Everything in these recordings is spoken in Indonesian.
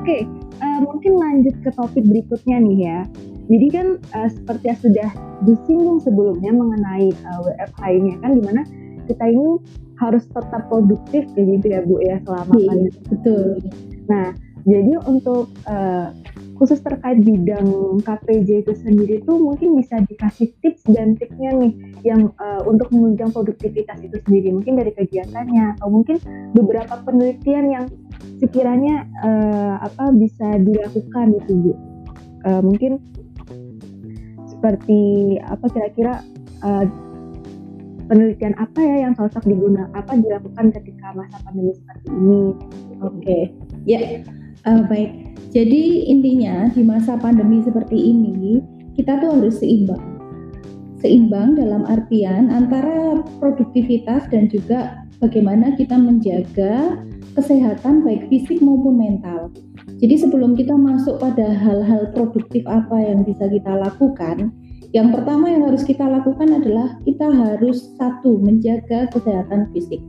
Oke, uh, mungkin lanjut ke topik berikutnya nih ya. Jadi kan uh, seperti yang sudah disinggung sebelumnya mengenai uh, WFH ini kan di mana kita ini harus tetap produktif gitu ya Bu ya selama iya, pandemi. Betul. Nah, jadi untuk uh, khusus terkait bidang KPJ itu sendiri tuh mungkin bisa dikasih tips dan triknya nih yang uh, untuk menunjang produktivitas itu sendiri mungkin dari kegiatannya atau mungkin beberapa penelitian yang sekiranya uh, apa bisa dilakukan Bu. Uh, mungkin seperti apa kira-kira penelitian apa ya yang cocok digunakan apa dilakukan ketika masa pandemi seperti ini. Oke, okay. ya uh, baik. Jadi intinya di masa pandemi seperti ini kita tuh harus seimbang. Seimbang dalam artian antara produktivitas dan juga bagaimana kita menjaga kesehatan baik fisik maupun mental. Jadi sebelum kita masuk pada hal-hal produktif apa yang bisa kita lakukan, yang pertama yang harus kita lakukan adalah kita harus satu menjaga kesehatan fisik.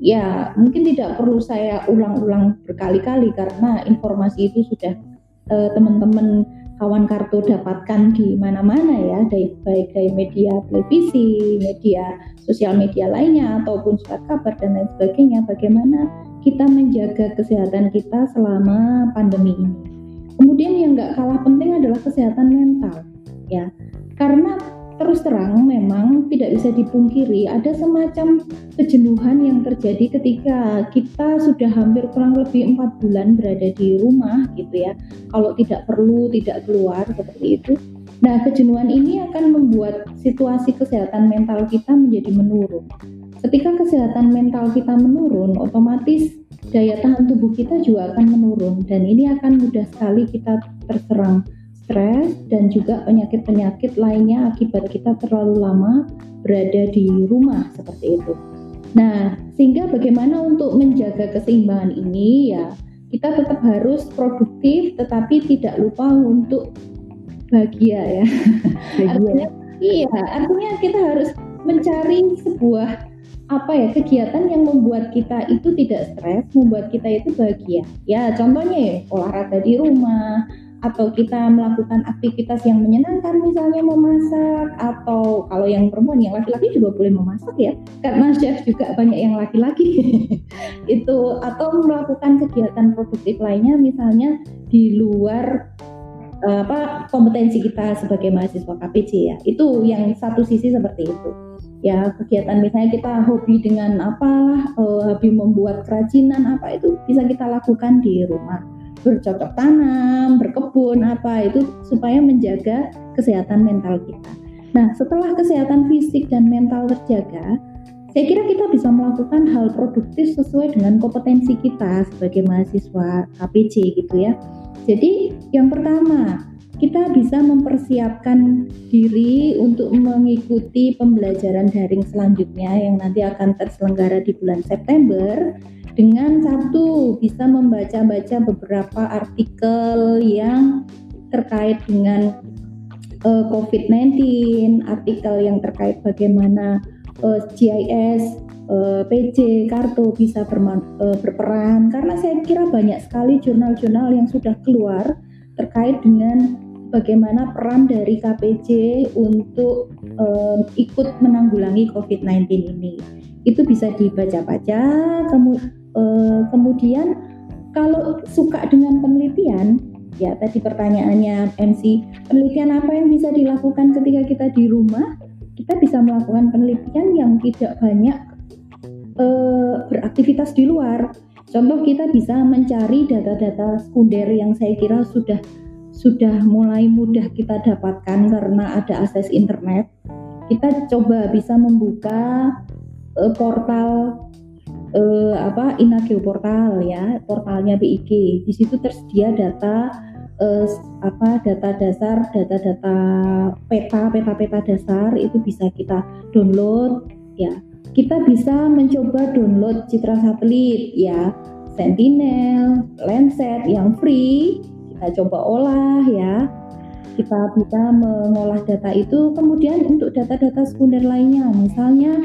Ya, mungkin tidak perlu saya ulang-ulang berkali-kali karena informasi itu sudah eh, teman-teman kawan kartu dapatkan di mana-mana ya, baik dari media televisi, media sosial media lainnya ataupun surat kabar dan lain sebagainya. Bagaimana kita menjaga kesehatan kita selama pandemi ini. Kemudian yang nggak kalah penting adalah kesehatan mental, ya karena terus terang memang tidak bisa dipungkiri ada semacam kejenuhan yang terjadi ketika kita sudah hampir kurang lebih empat bulan berada di rumah gitu ya. Kalau tidak perlu tidak keluar seperti itu. Nah kejenuhan ini akan membuat situasi kesehatan mental kita menjadi menurun. Ketika kesehatan mental kita menurun otomatis daya tahan tubuh kita juga akan menurun dan ini akan mudah sekali kita terserang stres dan juga penyakit-penyakit lainnya akibat kita terlalu lama berada di rumah seperti itu. Nah, sehingga bagaimana untuk menjaga keseimbangan ini ya kita tetap harus produktif tetapi tidak lupa untuk bahagia ya. artinya iya, artinya kita harus mencari sebuah apa ya kegiatan yang membuat kita itu tidak stres, membuat kita itu bahagia. Ya, contohnya ya olahraga di rumah, atau kita melakukan aktivitas yang menyenangkan misalnya memasak atau kalau yang perempuan yang laki-laki juga boleh memasak ya. Karena chef juga banyak yang laki-laki. Itu atau melakukan kegiatan produktif lainnya misalnya di luar uh, apa kompetensi kita sebagai mahasiswa KPC ya. Itu yang satu sisi seperti itu. Ya kegiatan misalnya kita hobi dengan apa uh, hobi membuat kerajinan apa itu bisa kita lakukan di rumah bercocok tanam, berkebun apa itu supaya menjaga kesehatan mental kita. Nah, setelah kesehatan fisik dan mental terjaga, saya kira kita bisa melakukan hal produktif sesuai dengan kompetensi kita sebagai mahasiswa KPC gitu ya. Jadi, yang pertama, kita bisa mempersiapkan diri untuk mengikuti pembelajaran daring selanjutnya yang nanti akan terselenggara di bulan September dengan satu bisa membaca-baca beberapa artikel yang terkait dengan uh, eh, COVID-19, artikel yang terkait bagaimana uh, eh, GIS, uh, eh, PJ, kartu bisa uh, berperan karena saya kira banyak sekali jurnal-jurnal yang sudah keluar terkait dengan bagaimana peran dari KPJ untuk ikut menanggulangi COVID-19 ini. Itu bisa dibaca-baca, kemudian Uh, kemudian kalau suka dengan penelitian, ya tadi pertanyaannya MC, penelitian apa yang bisa dilakukan ketika kita di rumah? Kita bisa melakukan penelitian yang tidak banyak uh, beraktivitas di luar. Contoh kita bisa mencari data-data sekunder yang saya kira sudah sudah mulai mudah kita dapatkan karena ada akses internet. Kita coba bisa membuka uh, portal uh, apa Inageo portal ya portalnya BIG di situ tersedia data uh, apa data dasar data-data peta peta-peta dasar itu bisa kita download ya. Kita bisa mencoba download citra satelit ya. Sentinel, Landsat yang free kita coba olah ya. Kita bisa mengolah data itu. Kemudian untuk data-data sekunder lainnya misalnya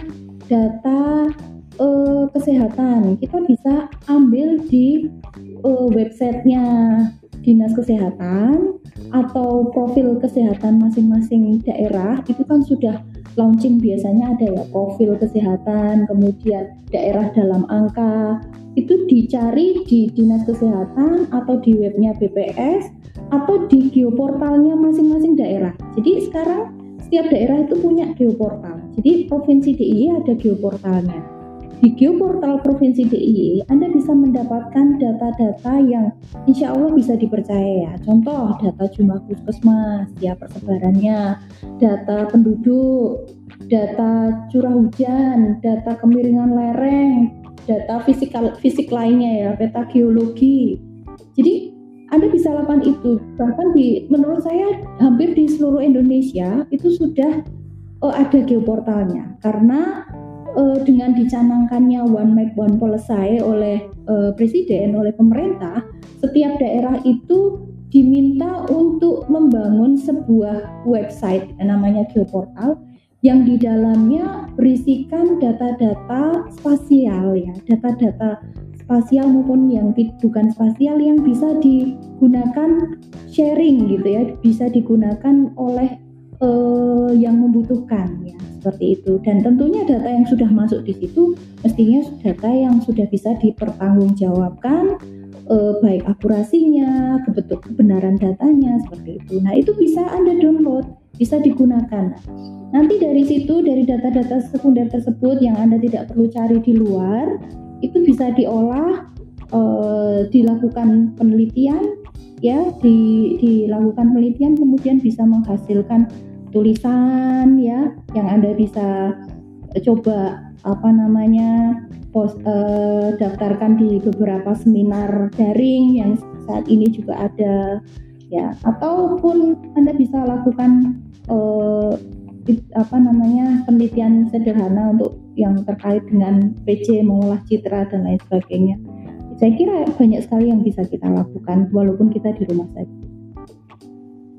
data uh, kesehatan kita bisa ambil di uh, websitenya dinas kesehatan atau profil kesehatan masing-masing daerah itu kan sudah launching biasanya ada ya profil kesehatan, kemudian daerah dalam angka, itu dicari di dinas kesehatan atau di webnya BPS atau di geoportalnya masing-masing daerah. Jadi sekarang setiap daerah itu punya geoportal. Jadi provinsi DIY ada geoportalnya. Di geoportal Provinsi DIY, Anda bisa mendapatkan data-data yang insya Allah bisa dipercaya ya. Contoh, data jumlah puskesmas, ya persebarannya, data penduduk, data curah hujan, data kemiringan lereng, data fisikal fisik lainnya ya, peta geologi. Jadi anda bisa lakukan itu. Bahkan di menurut saya hampir di seluruh Indonesia itu sudah uh, ada geoportalnya karena uh, dengan dicanangkannya one map one policy oleh uh, presiden oleh pemerintah setiap daerah itu diminta untuk membangun sebuah website namanya geoportal yang di dalamnya berisikan data-data spasial ya data-data spasial maupun yang bukan spasial yang bisa digunakan sharing gitu ya bisa digunakan oleh uh, yang membutuhkan ya seperti itu dan tentunya data yang sudah masuk di situ mestinya data yang sudah bisa dipertanggungjawabkan eh, baik akurasinya, kebetul kebenaran datanya seperti itu. Nah, itu bisa Anda download, bisa digunakan. Nanti dari situ dari data-data sekunder tersebut yang Anda tidak perlu cari di luar, itu bisa diolah eh, dilakukan penelitian ya, di, dilakukan penelitian kemudian bisa menghasilkan tulisan ya yang Anda bisa coba apa namanya post eh, daftarkan di beberapa seminar daring yang saat ini juga ada ya. Ataupun Anda bisa lakukan eh, apa namanya penelitian sederhana untuk yang terkait dengan PC mengolah citra dan lain sebagainya. Saya kira banyak sekali yang bisa kita lakukan walaupun kita di rumah saja.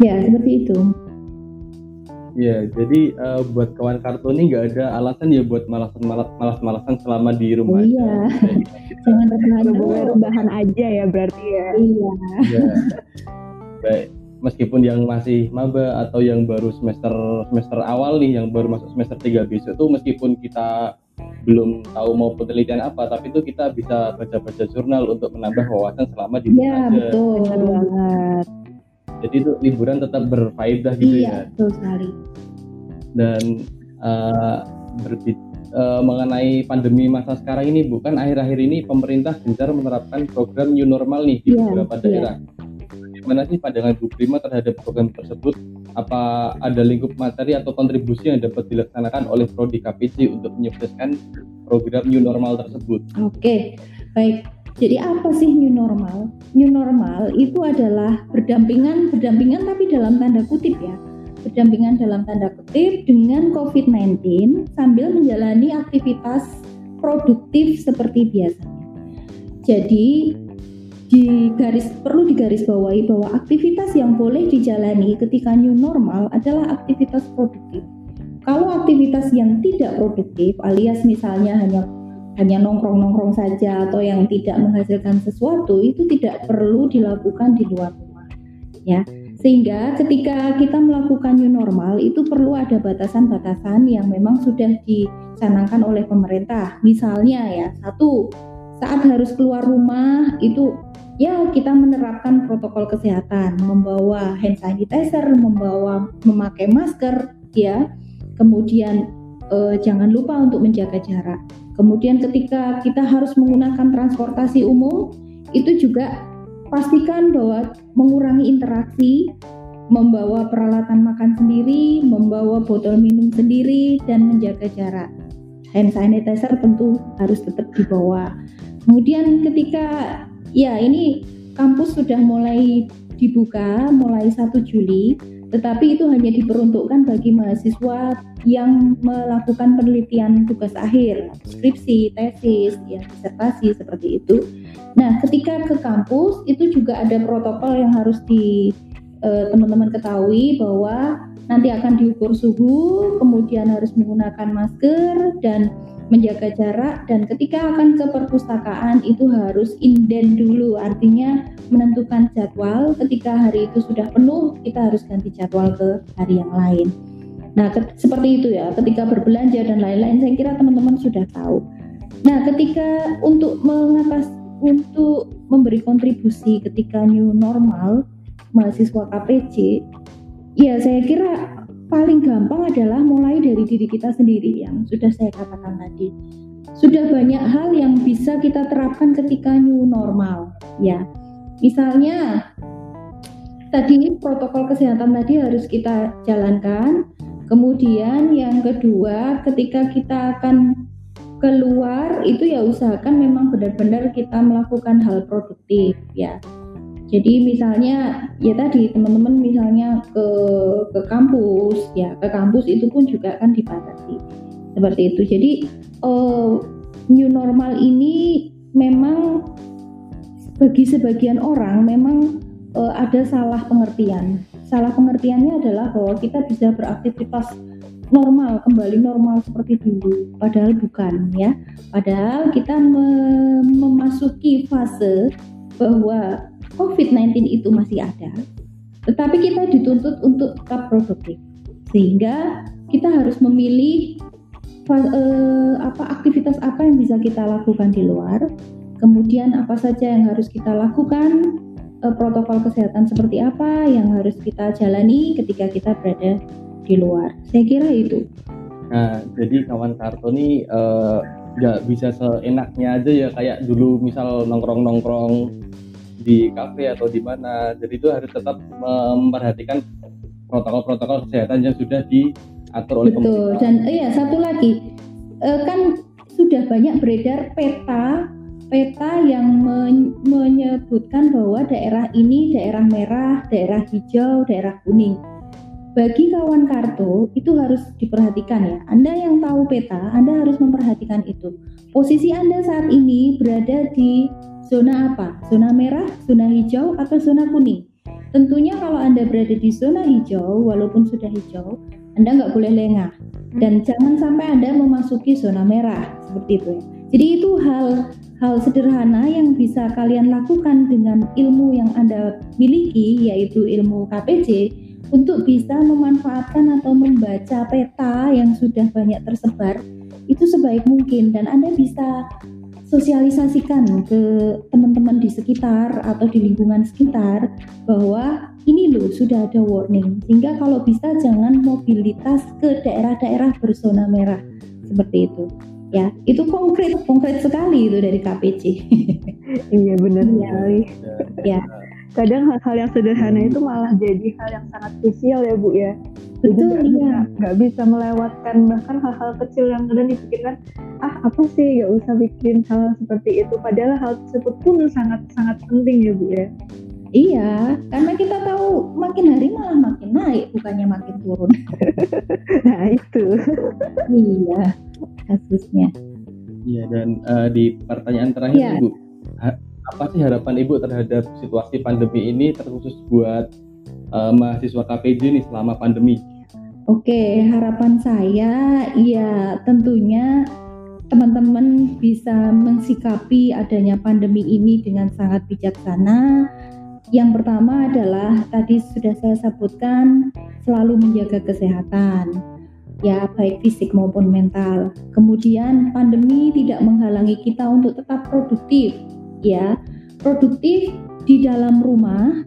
Ya seperti itu Ya, jadi uh, buat kawan kartu ini nggak ada alasan ya buat malasan malas malas malasan selama di rumah. Iya. Jangan rebahan rebahan aja ya berarti ya. Iya. Ya. Baik, meskipun yang masih maba atau yang baru semester semester awal nih, yang baru masuk semester 3 besok itu meskipun kita belum tahu mau penelitian apa, tapi itu kita bisa baca-baca jurnal untuk menambah wawasan selama di rumah. Iya, betul. Benar banget jadi itu liburan tetap berfaedah gitu iya, ya betul sekali dan uh, berbit, uh, mengenai pandemi masa sekarang ini bukan akhir-akhir ini pemerintah gencar menerapkan program new normal nih di yeah, beberapa iya. daerah Bagaimana sih pandangan Bu Prima terhadap program tersebut? Apa ada lingkup materi atau kontribusi yang dapat dilaksanakan oleh Prodi KPC untuk menyukseskan program new normal tersebut? Oke, baik. Jadi apa sih new normal? New normal itu adalah berdampingan, berdampingan tapi dalam tanda kutip ya. Berdampingan dalam tanda kutip dengan COVID-19 sambil menjalani aktivitas produktif seperti biasanya. Jadi di garis perlu digarisbawahi bahwa aktivitas yang boleh dijalani ketika new normal adalah aktivitas produktif. Kalau aktivitas yang tidak produktif alias misalnya hanya hanya nongkrong-nongkrong saja atau yang tidak menghasilkan sesuatu itu tidak perlu dilakukan di luar rumah ya. Sehingga ketika kita melakukan new normal itu perlu ada batasan-batasan yang memang sudah dicanangkan oleh pemerintah. Misalnya ya satu saat harus keluar rumah itu ya kita menerapkan protokol kesehatan membawa hand sanitizer membawa memakai masker ya. Kemudian eh, jangan lupa untuk menjaga jarak Kemudian ketika kita harus menggunakan transportasi umum, itu juga pastikan bahwa mengurangi interaksi, membawa peralatan makan sendiri, membawa botol minum sendiri, dan menjaga jarak. Hand sanitizer tentu harus tetap dibawa. Kemudian ketika ya ini kampus sudah mulai dibuka mulai 1 Juli, tetapi itu hanya diperuntukkan bagi mahasiswa yang melakukan penelitian tugas akhir, skripsi, tesis, ya, disertasi seperti itu. Nah, ketika ke kampus itu juga ada protokol yang harus di eh, teman-teman ketahui bahwa nanti akan diukur suhu, kemudian harus menggunakan masker dan menjaga jarak dan ketika akan ke perpustakaan itu harus inden dulu artinya menentukan jadwal ketika hari itu sudah penuh kita harus ganti jadwal ke hari yang lain nah seperti itu ya ketika berbelanja dan lain-lain saya kira teman-teman sudah tahu nah ketika untuk mengatas untuk memberi kontribusi ketika new normal mahasiswa KPJ ya saya kira paling gampang adalah mulai dari diri kita sendiri yang sudah saya katakan tadi. Sudah banyak hal yang bisa kita terapkan ketika new normal, ya. Misalnya tadi protokol kesehatan tadi harus kita jalankan. Kemudian yang kedua, ketika kita akan keluar itu ya usahakan memang benar-benar kita melakukan hal produktif ya jadi misalnya ya tadi teman-teman misalnya ke ke kampus ya ke kampus itu pun juga kan dibatasi seperti itu. Jadi uh, new normal ini memang bagi sebagian orang memang uh, ada salah pengertian. Salah pengertiannya adalah bahwa kita bisa beraktivitas normal kembali normal seperti dulu padahal bukan ya padahal kita memasuki fase bahwa COVID-19 itu masih ada, tetapi kita dituntut untuk tetap produktif. Sehingga kita harus memilih uh, apa aktivitas apa yang bisa kita lakukan di luar, kemudian apa saja yang harus kita lakukan, uh, protokol kesehatan seperti apa yang harus kita jalani ketika kita berada di luar. Saya kira itu. Nah, jadi kawan Karto ini nggak uh, bisa seenaknya aja ya kayak dulu misal nongkrong-nongkrong di kafe atau di mana. Jadi itu harus tetap memperhatikan protokol-protokol kesehatan yang sudah diatur oleh Betul. pemerintah. Dan iya satu lagi e, kan sudah banyak beredar peta peta yang men menyebutkan bahwa daerah ini daerah merah, daerah hijau, daerah kuning. Bagi kawan kartu itu harus diperhatikan ya. Anda yang tahu peta, Anda harus memperhatikan itu. Posisi Anda saat ini berada di Zona apa? Zona merah, zona hijau, atau zona kuning? Tentunya kalau Anda berada di zona hijau, walaupun sudah hijau, Anda nggak boleh lengah. Dan jangan sampai Anda memasuki zona merah, seperti itu ya. Jadi itu hal hal sederhana yang bisa kalian lakukan dengan ilmu yang Anda miliki, yaitu ilmu KPJ, untuk bisa memanfaatkan atau membaca peta yang sudah banyak tersebar itu sebaik mungkin. Dan Anda bisa sosialisasikan ke teman-teman di sekitar atau di lingkungan sekitar bahwa ini loh sudah ada warning. Sehingga kalau bisa jangan mobilitas ke daerah-daerah berzona merah seperti itu ya itu konkret konkret sekali itu dari KPC iya benar iya. sekali. Ya. Kadang hal-hal yang sederhana itu malah jadi hal yang sangat krusial ya bu ya. Betul nggak iya. nggak bisa melewatkan bahkan hal-hal kecil yang kadang dipikirkan ah apa sih? Nggak usah bikin hal seperti itu. Padahal hal tersebut pun sangat sangat penting ya bu ya iya karena kita tahu makin hari malah makin naik bukannya makin turun nah itu iya kasusnya iya dan uh, di pertanyaan terakhir ya. bu apa sih harapan Ibu terhadap situasi pandemi ini terkhusus buat uh, mahasiswa KPJ nih selama pandemi? Oke, harapan saya ya tentunya teman-teman bisa mensikapi adanya pandemi ini dengan sangat bijaksana. Yang pertama adalah tadi sudah saya sebutkan selalu menjaga kesehatan ya baik fisik maupun mental. Kemudian pandemi tidak menghalangi kita untuk tetap produktif ya. Produktif di dalam rumah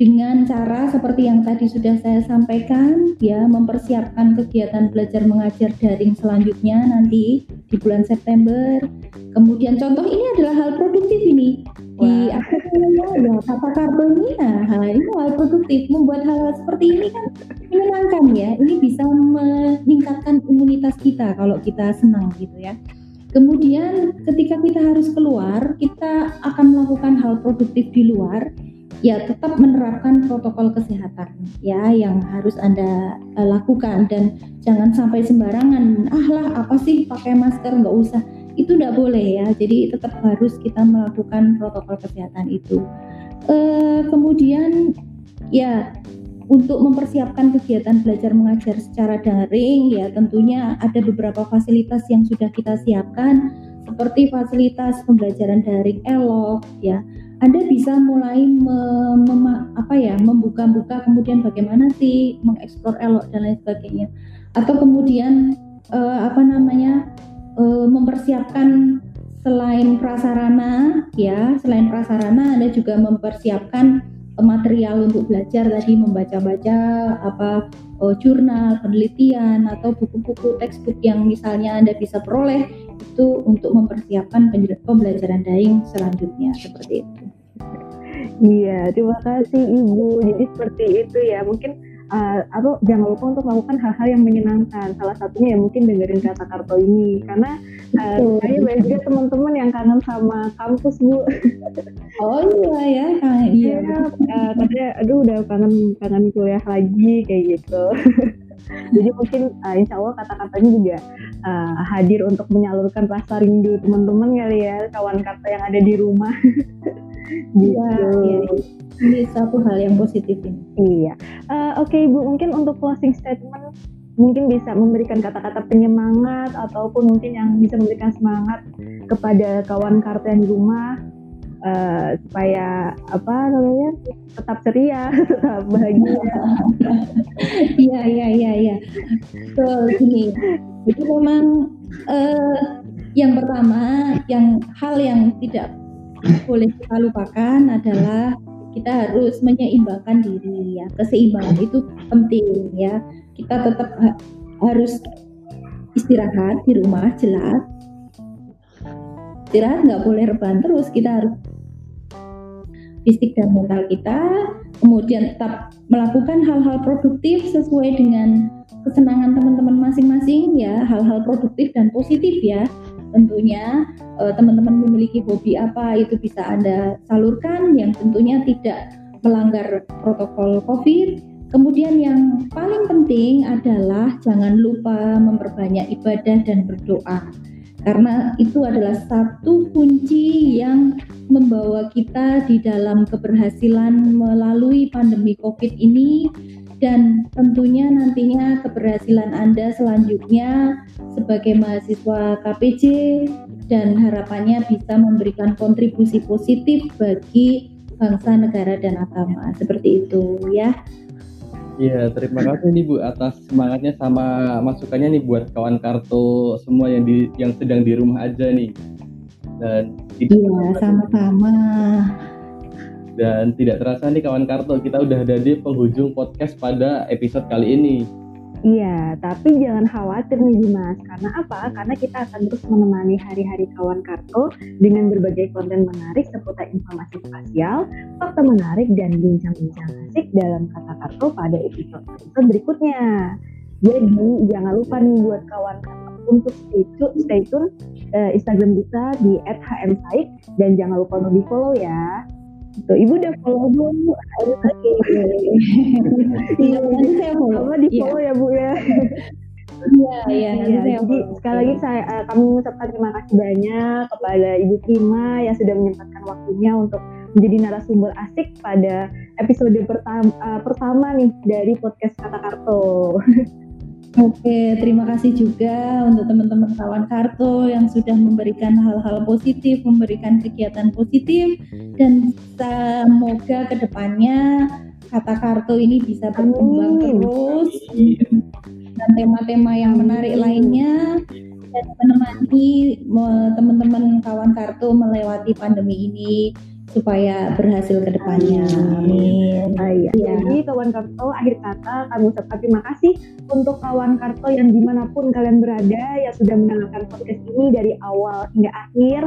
dengan cara seperti yang tadi sudah saya sampaikan ya mempersiapkan kegiatan belajar mengajar daring selanjutnya nanti di bulan September. Kemudian contoh ini adalah hal produktif ini di namanya ya tata kartu ini ini hal produktif. Membuat hal, hal seperti ini kan menyenangkan ya. Ini bisa meningkatkan imunitas kita kalau kita senang gitu ya. Kemudian ketika kita harus keluar, kita akan melakukan hal produktif di luar, ya tetap menerapkan protokol kesehatan ya yang harus Anda uh, lakukan. Dan jangan sampai sembarangan, ah lah apa sih pakai masker? Nggak usah. Itu tidak boleh ya. Jadi tetap harus kita melakukan protokol kesehatan itu. Uh, kemudian ya untuk mempersiapkan kegiatan belajar mengajar secara daring ya tentunya ada beberapa fasilitas yang sudah kita siapkan seperti fasilitas pembelajaran daring elok ya anda bisa mulai mem, apa ya membuka-buka kemudian bagaimana sih mengeksplor elok dan lain sebagainya atau kemudian uh, apa namanya uh, mempersiapkan selain prasarana ya selain prasarana Anda juga mempersiapkan material untuk belajar tadi membaca-baca apa oh, jurnal penelitian atau buku-buku textbook yang misalnya Anda bisa peroleh itu untuk mempersiapkan pembelajaran daring selanjutnya seperti itu. Iya, terima kasih Ibu. Jadi seperti itu ya. Mungkin uh, atau jangan lupa untuk melakukan hal-hal yang menyenangkan. Salah satunya ya mungkin dengerin kata karto ini karena uh, saya banyak juga teman-teman yang kangen sama kampus bu. Oh iya ya, kangen iya. ya, uh, katanya, aduh udah kangen kangen kuliah lagi kayak gitu. Jadi mungkin uh, insya Allah kata-katanya juga uh, hadir untuk menyalurkan rasa rindu teman-teman kali ya kawan kata yang ada di rumah. gitu. Ya, ya ini satu hal yang positif ini. Iya. Uh, Oke okay, Ibu, mungkin untuk closing statement mungkin bisa memberikan kata-kata penyemangat ataupun mungkin yang bisa memberikan semangat kepada kawan kartu yang di rumah uh, supaya apa namanya tetap ceria, tetap bahagia. Iya iya iya iya. So gini, itu memang uh, yang pertama, yang hal yang tidak boleh kita lupakan adalah kita harus menyeimbangkan diri ya. Keseimbangan itu penting ya. Kita tetap ha harus istirahat di rumah jelas. Istirahat nggak boleh rebahan terus kita harus fisik dan mental kita kemudian tetap melakukan hal-hal produktif sesuai dengan kesenangan teman-teman masing-masing ya. Hal-hal produktif dan positif ya tentunya uh, teman-teman memiliki hobi apa itu bisa Anda salurkan yang tentunya tidak melanggar protokol COVID. Kemudian yang paling penting adalah jangan lupa memperbanyak ibadah dan berdoa. Karena itu adalah satu kunci yang membawa kita di dalam keberhasilan melalui pandemi COVID ini dan tentunya nantinya keberhasilan Anda selanjutnya sebagai mahasiswa KPJ dan harapannya bisa memberikan kontribusi positif bagi bangsa, negara, dan agama. Seperti itu ya. Iya, terima kasih nih Bu atas semangatnya sama masukannya nih buat kawan kartu semua yang di yang sedang di rumah aja nih. Dan Iya, sama-sama. Dan tidak terasa nih kawan kartu, kita udah ada di penghujung podcast pada episode kali ini. Iya, tapi jangan khawatir nih Dimas. Karena apa? Karena kita akan terus menemani hari-hari kawan kartu dengan berbagai konten menarik seputar informasi spasial, fakta menarik, dan bincang-bincang asik dalam kata kartu pada episode berikutnya. Jadi jangan lupa nih buat kawan kartu untuk stay tune, stay tune uh, Instagram kita di @hmsaik dan jangan lupa untuk di follow ya. Tuh, ibu udah follow belum? Oke. Iya, nanti saya follow. Apa di follow ya bu ya? Iya, iya. Saya Jadi sekali lagi saya uh, kami mengucapkan terima kasih banyak kepada Ibu Prima yang sudah menyempatkan waktunya untuk menjadi narasumber asik pada episode pertama uh, pertama nih dari podcast Kata Karto. Oke, terima kasih juga untuk teman-teman kawan Karto yang sudah memberikan hal-hal positif, memberikan kegiatan positif, dan semoga ke depannya kata Karto ini bisa berkembang terus. Dan tema-tema yang menarik lainnya. Dan menemani teman-teman kawan Karto melewati pandemi ini supaya berhasil ke depannya. Amin. Ah, iya. Ya. Jadi kawan karto akhir kata kami ucapkan terima kasih untuk kawan karto yang di mana pun kalian berada yang sudah mendengarkan podcast ini dari awal hingga akhir.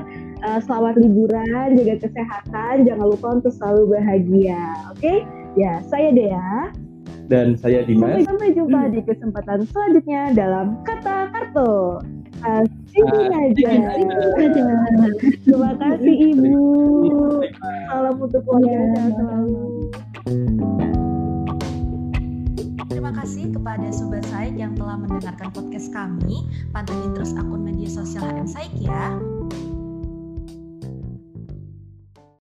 Uh, selamat liburan, jaga kesehatan, jangan lupa untuk selalu bahagia. Oke? Okay? Ya, saya Dea. Dan saya Dimas. Sampai, sampai jumpa di kesempatan selanjutnya dalam Kata Karto. Asik aja. Terima kasih Ibu. Salam untuk keluarga selalu. Terima kasih kepada Sobat Saik yang telah mendengarkan podcast kami. Pantengin terus akun media sosial HM Saik ya.